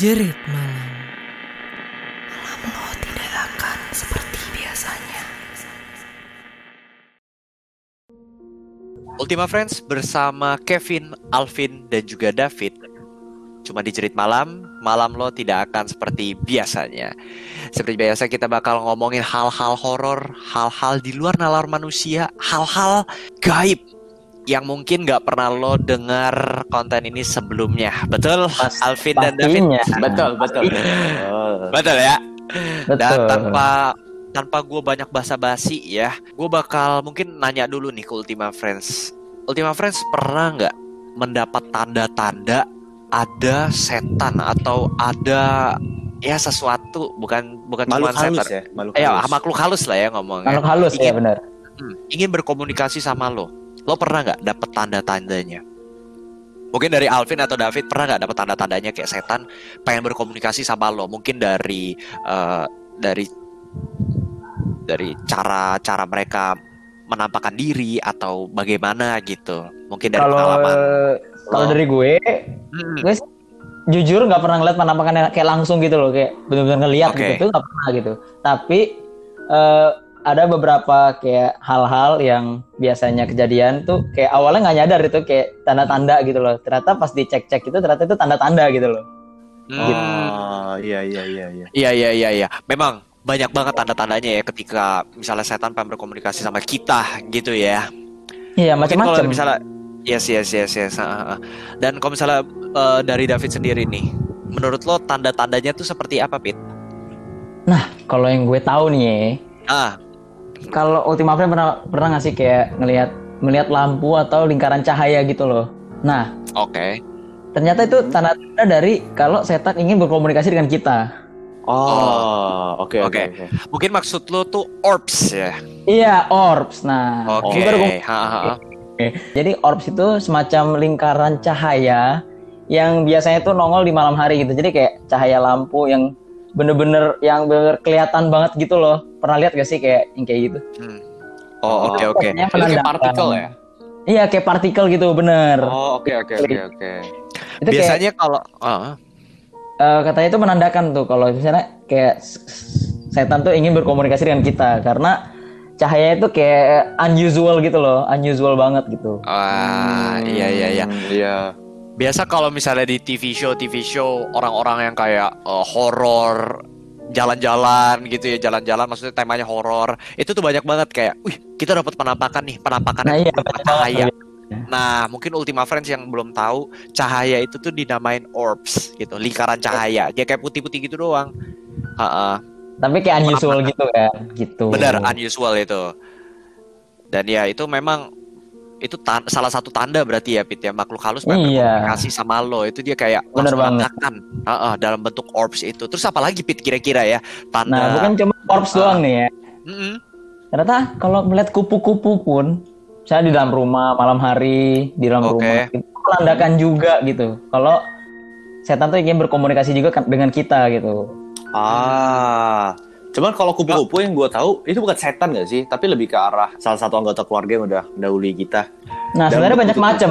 Jerit malam. Malam lo tidak akan seperti biasanya. Ultima Friends bersama Kevin, Alvin, dan juga David. Cuma di jerit malam, malam lo tidak akan seperti biasanya. Seperti biasa kita bakal ngomongin hal-hal horor, hal-hal di luar nalar manusia, hal-hal gaib yang mungkin nggak pernah lo dengar konten ini sebelumnya. Betul, Pas- Alvin dan David? Pastinya. Betul, betul. Betul ya? Betul. Dan tanpa tanpa gue banyak basa-basi ya, gue bakal mungkin nanya dulu nih ke Ultima Friends. Ultima Friends pernah nggak mendapat tanda-tanda ada setan atau ada ya sesuatu bukan bukan cuma Makhluk halus setan. ya, makhluk Ya, halus. makhluk halus lah ya ngomongnya. Makhluk halus ya Ingin- benar. Hmm, ingin berkomunikasi sama lo. Lo pernah nggak dapet tanda-tandanya? Mungkin dari Alvin atau David pernah nggak dapet tanda-tandanya kayak setan pengen berkomunikasi sama lo? Mungkin dari eh, dari dari cara-cara mereka menampakkan diri atau bagaimana gitu. Mungkin dari Kalau pengalaman. kalau lo. dari gue, Hmm, gue jujur nggak pernah ngeliat penampakannya kayak langsung gitu loh, kayak benar-benar ngeliat Oke. gitu, nggak pernah gitu. Tapi eh, ada beberapa kayak hal-hal yang biasanya kejadian tuh kayak awalnya nggak nyadar itu kayak tanda-tanda gitu loh. Ternyata pas dicek-cek itu ternyata itu tanda-tanda gitu loh. hmm. Oh, iya iya iya iya. Iya iya iya iya. Memang banyak banget tanda-tandanya ya ketika misalnya setan pengen berkomunikasi sama kita gitu ya. Iya macam-macam. misalnya yes yes yes yes. ah, ah. Dan kalau misalnya eh, dari David sendiri nih, menurut lo tanda-tandanya tuh seperti apa, Pit? Kalau yang gue tahu nih, ya, Ah, kalau Ultima Friend pernah pernah nggak sih kayak ngelihat melihat lampu atau lingkaran cahaya gitu loh. Nah, oke. ternyata itu tanda-tanda dari kalau setan ingin berkomunikasi dengan kita. Oh, oke oke. Mungkin maksud lo tuh orbs ya. Iya, orbs. Nah, Oke. ha, ha. jadi orbs itu semacam lingkaran cahaya yang biasanya tuh nongol di malam hari gitu. Jadi kayak cahaya lampu yang bener-bener yang bener kelihatan banget gitu loh. Pernah lihat gak sih kayak yang kayak gitu? Hmm. Oh, oke oke. Pokoknya Itu kayak partikel ya? Iya, kayak partikel gitu, bener. Oh, oke oke oke oke. itu kayak Biasanya kalau ah, Eh, katanya itu menandakan tuh kalau misalnya kayak setan tuh ingin berkomunikasi dengan kita karena cahaya itu kayak unusual gitu loh, unusual banget gitu. ah, iya iya iya. Hmm, Iya. Biasa kalau misalnya di TV show TV show orang-orang yang kayak eh, horor jalan-jalan gitu ya jalan-jalan maksudnya temanya horor itu tuh banyak banget kayak wih kita dapat penampakan nih penampakannya Nah, iya, cahaya. Nah mungkin Ultima Friends yang belum tahu cahaya itu tuh dinamain orbs gitu lingkaran cahaya. Dia kayak putih-putih gitu doang. Ha-ha. Tapi kayak unusual gitu kan, gitu. benar unusual itu. Dan ya itu memang itu salah satu tanda berarti ya Pit ya makhluk halus pengen Iya. berkomunikasi sama lo itu dia kayak Bener banget. mengatakan Ha-ha, dalam bentuk orbs itu terus apa lagi Pit kira-kira ya tanda Nah, bukan cuma orbs Ah. doang nih ya. Mm-mm. Ternyata kalau melihat kupu-kupu pun, misalnya di dalam rumah malam hari, di dalam Oke. rumah, itu menandakan juga gitu. Kalau setan tuh ingin berkomunikasi juga kan- dengan kita gitu. Ah. Cuman kalau kupu-kupu yang gue tahu itu bukan setan gak sih? Tapi lebih ke arah salah satu anggota keluarga yang udah mendahului kita. Nah, Dan sebenarnya banyak macam.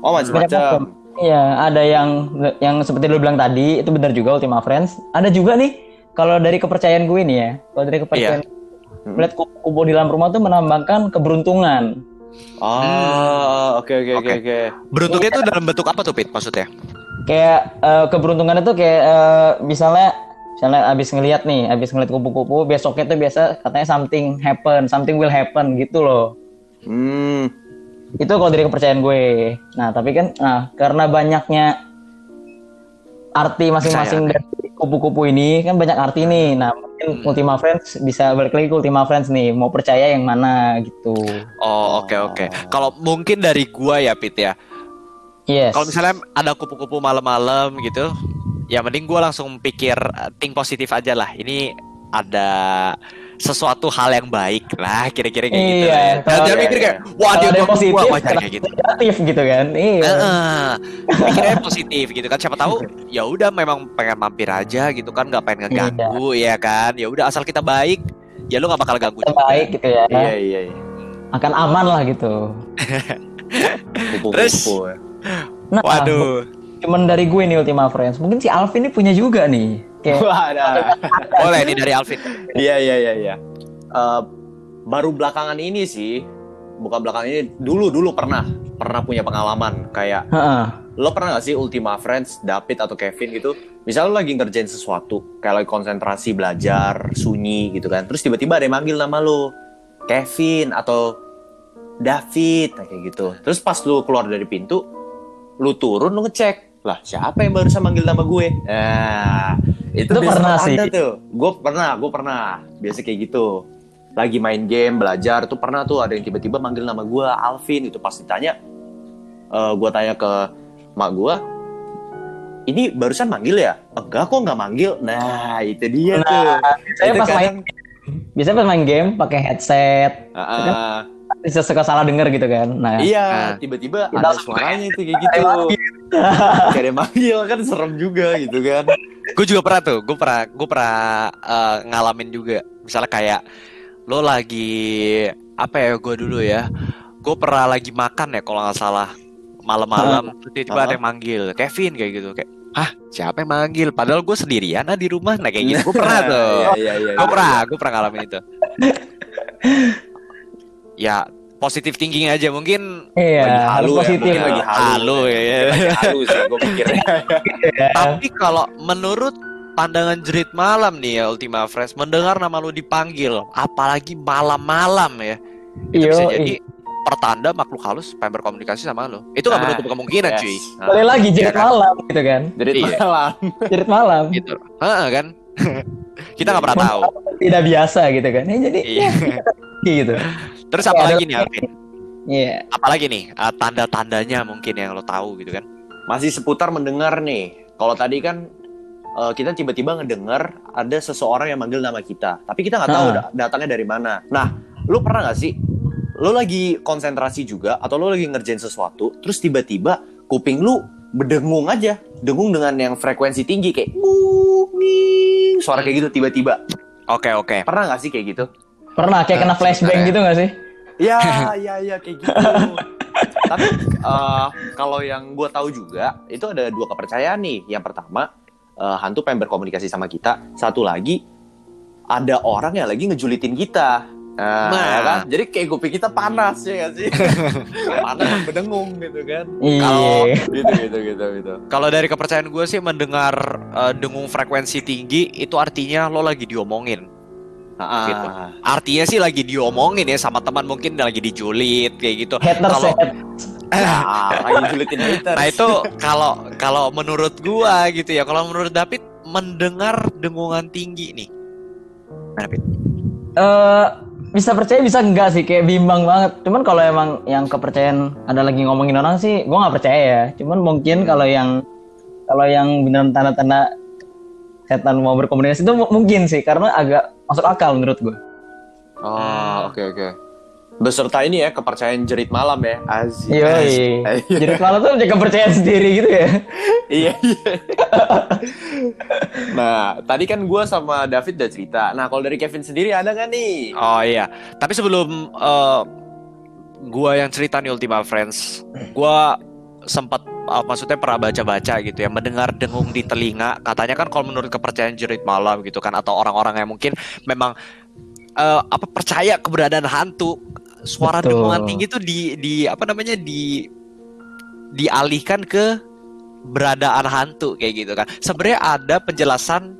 Oh macam-macam. macam. Iya, ada yang yang seperti lu bilang tadi, itu benar juga Ultima Friends. Ada juga nih, kalau dari kepercayaan gue nih ya, kalau dari kepercayaan Hmm. melihat kupu-kupu di dalam rumah tuh menambahkan keberuntungan. Oh, oke oke oke Oke. oke. bentuknya itu dalam bentuk apa tuh Pit maksudnya Kayak eh, keberuntungan itu kayak eh, misalnya misalnya abis ngelihat nih, abis ngelihat kupu-kupu, besoknya tuh biasa katanya something happen, something will happen gitu loh. Hmm. Itu kalau dari kepercayaan gue. Nah, tapi kan nah karena banyaknya arti masing-masing dari kupu-kupu ini kan banyak arti nih. Nah, mungkin Hmm. Ultima Friends bisa balik lagi ke Ultima Friends nih, mau percaya yang mana gitu. Oh oke oke. Kalau mungkin dari gua ya Pit ya. Yes. Kalau misalnya ada kupu-kupu malam-malam gitu, ya mending gua langsung pikir uh, think positif aja lah. Ini ada sesuatu hal yang baik lah kira-kira kayak gitu. Iya, lah. kalau- Jangan mikir kayak wah dia gua positif, gua kayak gitu. negatif gitu kan. Iya. Heeh. Pikirnya positif gitu kan siapa tahu ya udah memang pengen mampir aja gitu kan nggak pengen ngeganggu ya kan ya udah asal kita baik ya lu nggak bakal ganggu Yang juga. baik gitu ya. Iya iya iya. Akan aman lah gitu. Terus? ya. Nah, Waduh. Cuman dari gue nih Ultima Friends. Mungkin si Alvin ini punya juga nih. Kayak Wah, ada. Boleh nih dari Alvin. Iya iya iya iya. Eh, baru belakangan ini sih, bukan belakangan ini, dulu dulu pernah pernah punya pengalaman kayak Heeh. lo pernah gak sih Ultima Friends, David atau Kevin gitu, misalnya lo lagi ngerjain sesuatu, kayak lagi konsentrasi belajar, sunyi gitu kan, terus tiba-tiba ada yang manggil nama lo, Kevin atau David, nah, kayak gitu. Terus pas lo keluar dari pintu, lo turun lo ngecek, lah siapa yang barusan manggil nama gue? Nah, itu, Itu pernah ada sih. tuh. Gue pernah, gue pernah, biasa kayak gitu. Lagi main game, belajar, tuh pernah tuh ada yang tiba-tiba manggil nama gue Alvin, itu pas ditanya, eh gue tanya ke mak gue, ini barusan manggil ya? Enggak kok nggak manggil. Nah itu dia tuh. Saya Itu pas main kadang- biasanya pas main game pakai headset, Ah, ah. Bisa suka salah denger gitu kan. Nah, iya, Nah. tiba-tiba ada suaranya itu kayak gitu. Kayak ada manggil kan serem juga gitu kan. gue juga pernah tuh gue pernah gue pernah eh, ngalamin juga. Misalnya kayak lo lagi apa ya gue dulu ya. Gue pernah lagi makan ya kalau nggak salah. Malam-malam tiba-tiba ada yang manggil. Kevin kayak gitu. Kayak hah siapa yang manggil? Padahal gue sendirian ah di rumah. Nah kayak gitu. Gue pernah tuh. Iya, iya, iya. gue pernah gue pernah ngalamin itu ya positif thinking aja mungkin iya, Lagi halu ya, positif. mungkin lagi halu. halu ya, ya. Lagi halus ya gue pikirnya. Tapi kalau menurut pandangan jerit malam nih ya Ultima Friends mendengar nama lu dipanggil apalagi malam-malam ya itu Iya, bisa jadi pertanda makhluk halus pengen berkomunikasi sama lu itu nggak Ah, menutup kemungkinan Yes. cuy Nah, Boleh lagi jerit Iya kan? malam gitu kan. Jadi Iya. malam. Jerit malam. gitu Heeh, kan kita nggak pernah tahu Tidak biasa gitu kan. Ya, jadi iya gitu. terus Oke, apa lagi nih Alvin Iya. apalagi nih eh, tanda-tandanya mungkin yang lo tahu gitu kan Masih seputar mendengar nih. Kalau tadi kan eh, kita tiba-tiba ngedengar ada seseorang yang manggil nama kita, tapi kita nggak tahu Ah. da- datangnya dari mana. Nah, lu pernah nggak sih? Lu lagi konsentrasi juga atau lu lagi ngerjain sesuatu, terus tiba-tiba kuping lu berdengung aja, dengung dengan yang frekuensi tinggi kayak suara kayak gitu tiba-tiba. Oke oke Pernah nggak sih kayak gitu? Pernah kayak kena flashbang ya. gitu gak sih? Ya, ya, ya kayak gitu. Tapi eh, kalau yang gue tahu juga itu ada dua kepercayaan nih. Yang pertama eh, hantu pengen berkomunikasi sama kita. Satu lagi ada orang yang lagi ngejulitin kita. Nah, Nah. ya kan? Jadi kayak kuping kita panas ya gak sih? panas berdengung gitu kan. Kalau- Iya. Gitu gitu gitu gitu. kalau dari kepercayaan gue sih mendengar eh, dengung frekuensi tinggi itu artinya lo lagi diomongin Ah, Gitu. artinya sih lagi diomongin ya sama teman mungkin lagi dijulit kayak gitu Haters Kalau-. Nah, lagi julitin haters. Nah itu kalau kalau menurut gua gitu ya, kalau menurut David mendengar dengungan tinggi nih. David. Eh, bisa percaya bisa enggak sih kayak bimbang banget. Cuman kalau emang yang kepercayaan ada lagi ngomongin orang sih, gua nggak percaya ya. Cuman mungkin kalau yang kalau yang beneran tanda-tanda setan mau berkomunikasi itu mu- mungkin sih karena agak masuk akal menurut gua. Oh, oke oke. Beserta ini ya kepercayaan jerit malam ya. Aziz. Eh, Jadi malah tuh jaga kepercayaan sendiri gitu ya. iya iya. nah, tadi kan gue sama David udah cerita. Nah, kalau dari Kevin sendiri ada nggak nih? Oh iya. Tapi sebelum eh, gua yang cerita nih Ultima Friends, gua sempat eh, maksudnya pernah baca-baca gitu ya, mendengar dengung di telinga. Katanya kan kalau menurut kepercayaan jerit malam gitu kan atau orang-orang yang mungkin memang eh, apa percaya keberadaan hantu, suara Betul. dengungan tinggi tuh di di apa namanya di dialihkan ke beradaan hantu kayak gitu kan. Sebenarnya ada penjelasan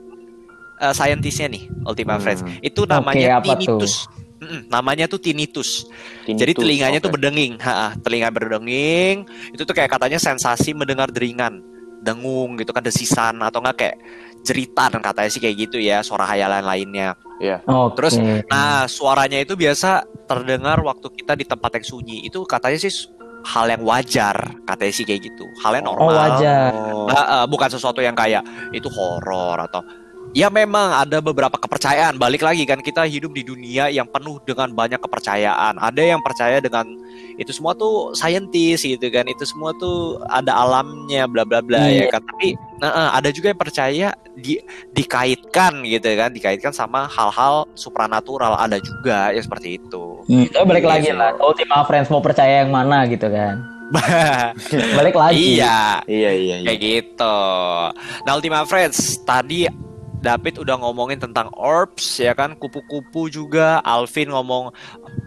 eh, saintisnya nih Ultima Hmm. Friends. Itu namanya tuh? tinnitus. Mm-mm, namanya tuh tinnitus. Jadi Tinnitus, telinganya oke. tuh berdenging, ha, telinga berdenging. Itu tuh kayak katanya sensasi mendengar deringan, dengung gitu kan desisan atau enggak kayak jeritan katanya sih kayak gitu ya, suara hayalan lainnya. Oke. Terus, Nah, suaranya itu biasa terdengar waktu kita di tempat yang sunyi. Itu katanya sih hal yang wajar, katanya sih kayak gitu. Hal yang oh normal. wajar. Oh. Nggak, eh, bukan sesuatu yang kayak itu horor atau ya memang ada beberapa kepercayaan balik lagi kan kita hidup di dunia yang penuh dengan banyak kepercayaan ada yang percaya dengan itu semua tuh saintis gitu kan itu semua tuh ada alamnya bla bla bla ya Iya. kan tapi nah, ada juga yang percaya di dikaitkan gitu kan dikaitkan sama hal-hal supranatural ada juga ya seperti itu Hmm, tapi balik lagi sih. lah. Ultima Friends mau percaya yang mana gitu kan? Balik lagi. iya, Iya iya iya. kayak gitu. Nah, Ultima Friends, tadi David udah ngomongin tentang orbs ya kan, kupu-kupu juga. Alvin ngomong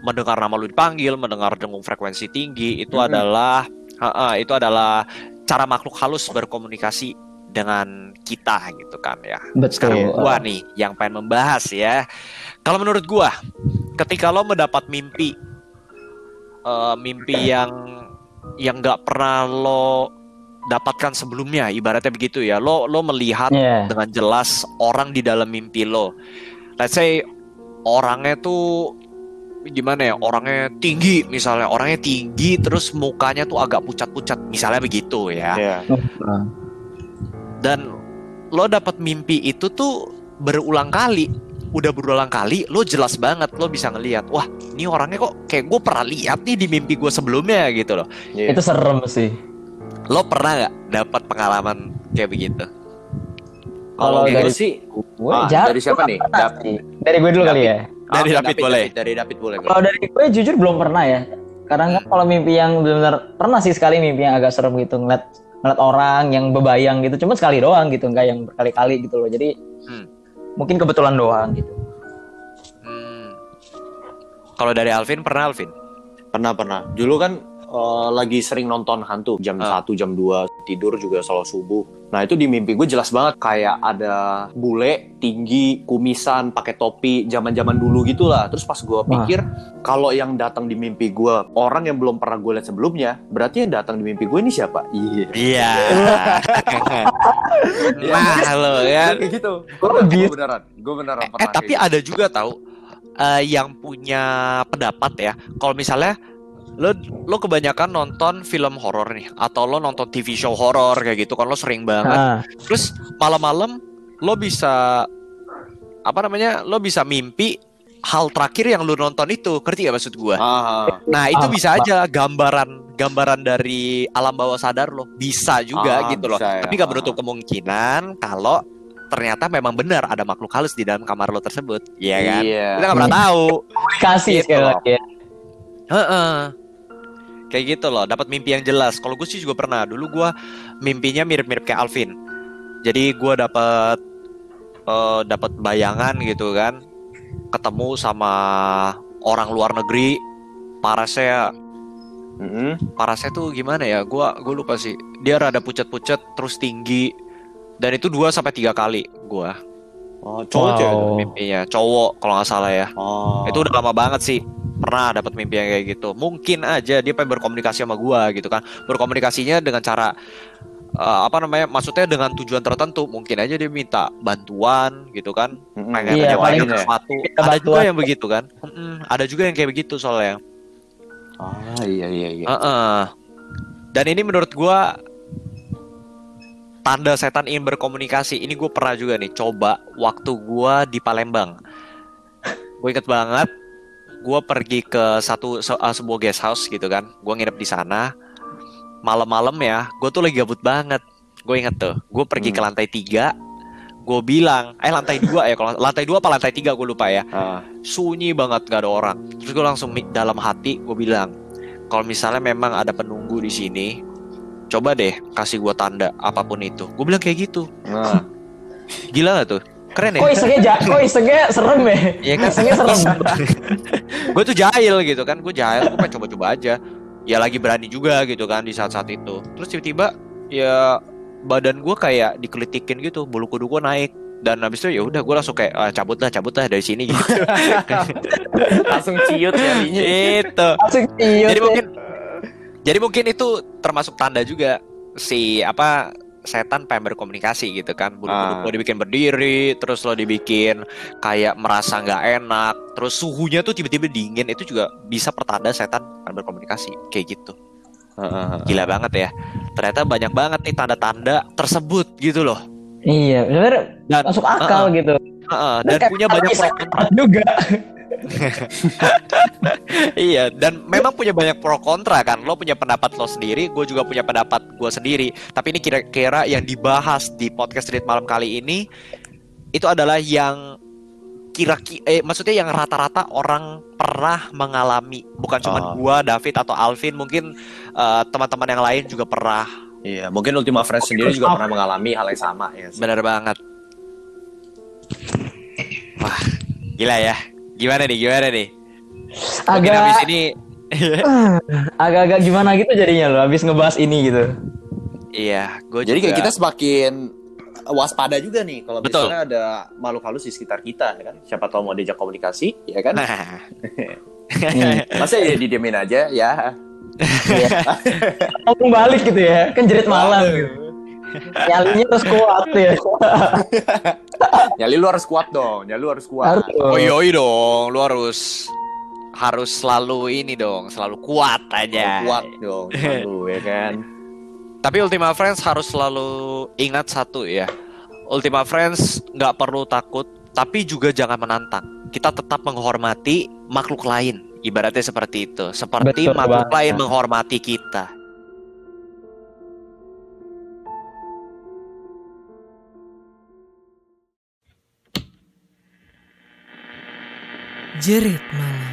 mendengar nama lu dipanggil, mendengar dengung frekuensi tinggi itu Mhm. adalah Ha-ha, itu adalah cara makhluk halus berkomunikasi dengan kita gitu kan ya. Betul. Sekarang gua nih yang pengen membahas ya. Kalau menurut gua, ketika lo mendapat mimpi eh, mimpi yang yang nggak pernah lo dapatkan sebelumnya, ibaratnya begitu ya. Lo lo melihat Iya. dengan jelas orang di dalam mimpi lo. Let's say orangnya tuh gimana ya? Orangnya tinggi misalnya, orangnya tinggi terus mukanya tuh agak pucat-pucat, misalnya begitu ya Iya. dan lo dapat mimpi itu tuh berulang kali udah berulang kali lo jelas banget lo bisa ngelihat wah ini orangnya kok kayak gue pernah lihat nih di mimpi gue sebelumnya gitu loh Iya. Itu serem sih. Lo pernah nggak dapat pengalaman kayak begitu Kalau dari sih gue Ah, dari siapa nih? pernah Dap- sih. Dari gue dulu kali ya. Dari Ah, David boleh. Dari David boleh. Kalau dari gue jujur belum pernah ya. Karena kan kalau mimpi yang benar-benar pernah sih sekali mimpi yang agak serem gitu ngeliat ngeliat orang yang bebayang gitu. Cuma sekali doang gitu, nggak yang berkali-kali gitu loh. Jadi Hmm. mungkin kebetulan doang gitu. Hmm. kalau dari Alvin pernah Alvin Pernah pernah. Dulu kan eh, lagi sering nonton hantu jam Ah. 1 jam 2 tidur juga selalu subuh. Nah itu di mimpi gue jelas banget kayak ada bule tinggi kumisan pakai topi zaman-zaman dulu gitulah. Terus pas gue pikir kalau yang datang di mimpi gue orang yang belum pernah gue lihat sebelumnya, berarti yang datang di mimpi gue ini siapa? Iya. iya nah lo kan Kayak gitu. Gue gitu? beneran, gue beneran Eh, pernah. tapi kayak ada juga tahu eh, yang punya pendapat ya. Kalau misalnya lo lo kebanyakan nonton film horor nih atau lo nonton TV show horor kayak gitu kan lo sering banget. Nah, Terus malam-malam lo bisa apa namanya? Lo bisa mimpi hal terakhir yang lo nonton itu. Ngerti gak maksud gua? Ah, Nah, itu Ah, bisa aja gambaran gambaran dari alam bawah sadar lo. Bisa juga Ah, gitu loh. bisa ya. Tapi gak Ah. menutup kemungkinan kalau ternyata memang benar ada makhluk halus di dalam kamar lo tersebut. Iya kan? Iya. Kita nggak pernah tahu. komunikasi Gitu sekali lagi ya. Heeh. Kayak gitu loh, dapat mimpi yang jelas. Kalau gue sih juga pernah. Dulu gue mimpinya mirip-mirip kayak Alvin. Jadi gue dapat eh, dapat bayangan gitu kan, ketemu sama orang luar negeri. Parasnya, Mm-mm. parasnya tuh gimana ya? Gua gue lupa sih. Dia rada pucat-pucat, terus tinggi. Dan itu 2 sampai tiga kali gua Oh, cowok Wow. tuh? mimpinya. Cowok kalau nggak salah ya. Oh. Itu udah lama banget sih. Pernah dapat mimpi yang kayak gitu. Mungkin aja dia pengen berkomunikasi sama gua gitu kan. Berkomunikasinya dengan cara eh, apa namanya? Maksudnya dengan tujuan tertentu. Mungkin aja dia minta bantuan gitu kan. Pengen Iya, paling- sesuatu. minta Ada juga bantuan. yang begitu kan. Mm-mm, ada juga yang kayak begitu soalnya. Ah, iya iya iya. Heeh. Dan ini menurut gua tanda setan ingin berkomunikasi. Ini gue pernah juga nih coba waktu gua di Palembang. Gue inget banget, gua pergi ke satu se- uh, sebuah guest house gitu kan. Gue nginep di sana. Malam-malam ya, gue tuh lagi gabut banget. Gue inget tuh, gue pergi ke Hmm. lantai tiga. Gue bilang, eh lantai dua ya, kalau lantai dua apa lantai tiga gue lupa ya Ah, sunyi banget gak ada orang terus gue langsung dalam hati gue bilang kalau misalnya memang ada penunggu di sini coba deh kasih gue tanda apa pun itu gue bilang kayak gitu nah. gila gak tuh keren Kok ya isengnya ja- kok isengnya serem ya? Iya kan Isengnya serem. gue tuh jahil gitu kan gue jahil gue pengen coba-coba aja ya lagi berani juga gitu kan di saat-saat itu terus tiba-tiba ya badan gue kayak dikelitikin gitu bulu kudu gue naik dan habis itu ya udah gue langsung kayak ah, cabut lah cabut lah dari sini gitu Langsung ciut jadinya. itu Langsung ciut jadi ya. mungkin jadi mungkin itu termasuk tanda juga si apa setan pengen berkomunikasi gitu kan bulu Ah. lo dibikin berdiri terus lo dibikin kayak merasa nggak enak terus suhunya tuh tiba-tiba dingin itu juga bisa pertanda setan pengen berkomunikasi kayak gitu Heeh. gila banget ya ternyata banyak banget nih tanda-tanda tersebut gitu loh Iya, benar dan masuk akal gitu. Heeh, dan Kayak punya banyak pro juga. iya dan memang punya banyak pro kontra kan. Lo punya pendapat lo sendiri gue juga punya pendapat gue sendiri. Tapi ini kira-kira yang dibahas di podcast Street malam kali ini itu adalah yang kira-kira eh maksudnya yang rata-rata orang pernah mengalami. Bukan cuma Oh. gua David atau Alvin mungkin eh, teman-teman yang lain juga pernah. Iya, mungkin Ultima Friends sendiri juga pernah mengalami hal yang sama ya. benar banget. Wah gila ya gimana nih gimana nih Mungkin Agak habis ini agak-agak gimana gitu jadinya lo habis ngebahas ini gitu. iya gue Jadi kayak kita semakin waspada juga nih kalau Betul. misalnya ada makhluk halus di sekitar kita ya kan. Siapa tahu mau diajak komunikasi, ya kan? nah Hmm. Masa ya didiemin aja ya. Iya. Ngomong balik gitu ya, kan jerit malam. gitu. Nyalinya terus kuat ya. Nyali lu harus kuat dong, nyali lu harus kuat. Harus. oh yoi dong lu harus harus selalu ini dong selalu kuat aja Kuat dong, lu ya kan. Tapi Ultima Friends harus selalu ingat satu ya. Ultima Friends nggak perlu takut, tapi juga jangan menantang. Kita tetap menghormati makhluk lain. Ibaratnya seperti itu. Seperti Betul makhluk banget. lain menghormati kita. Jerit malam.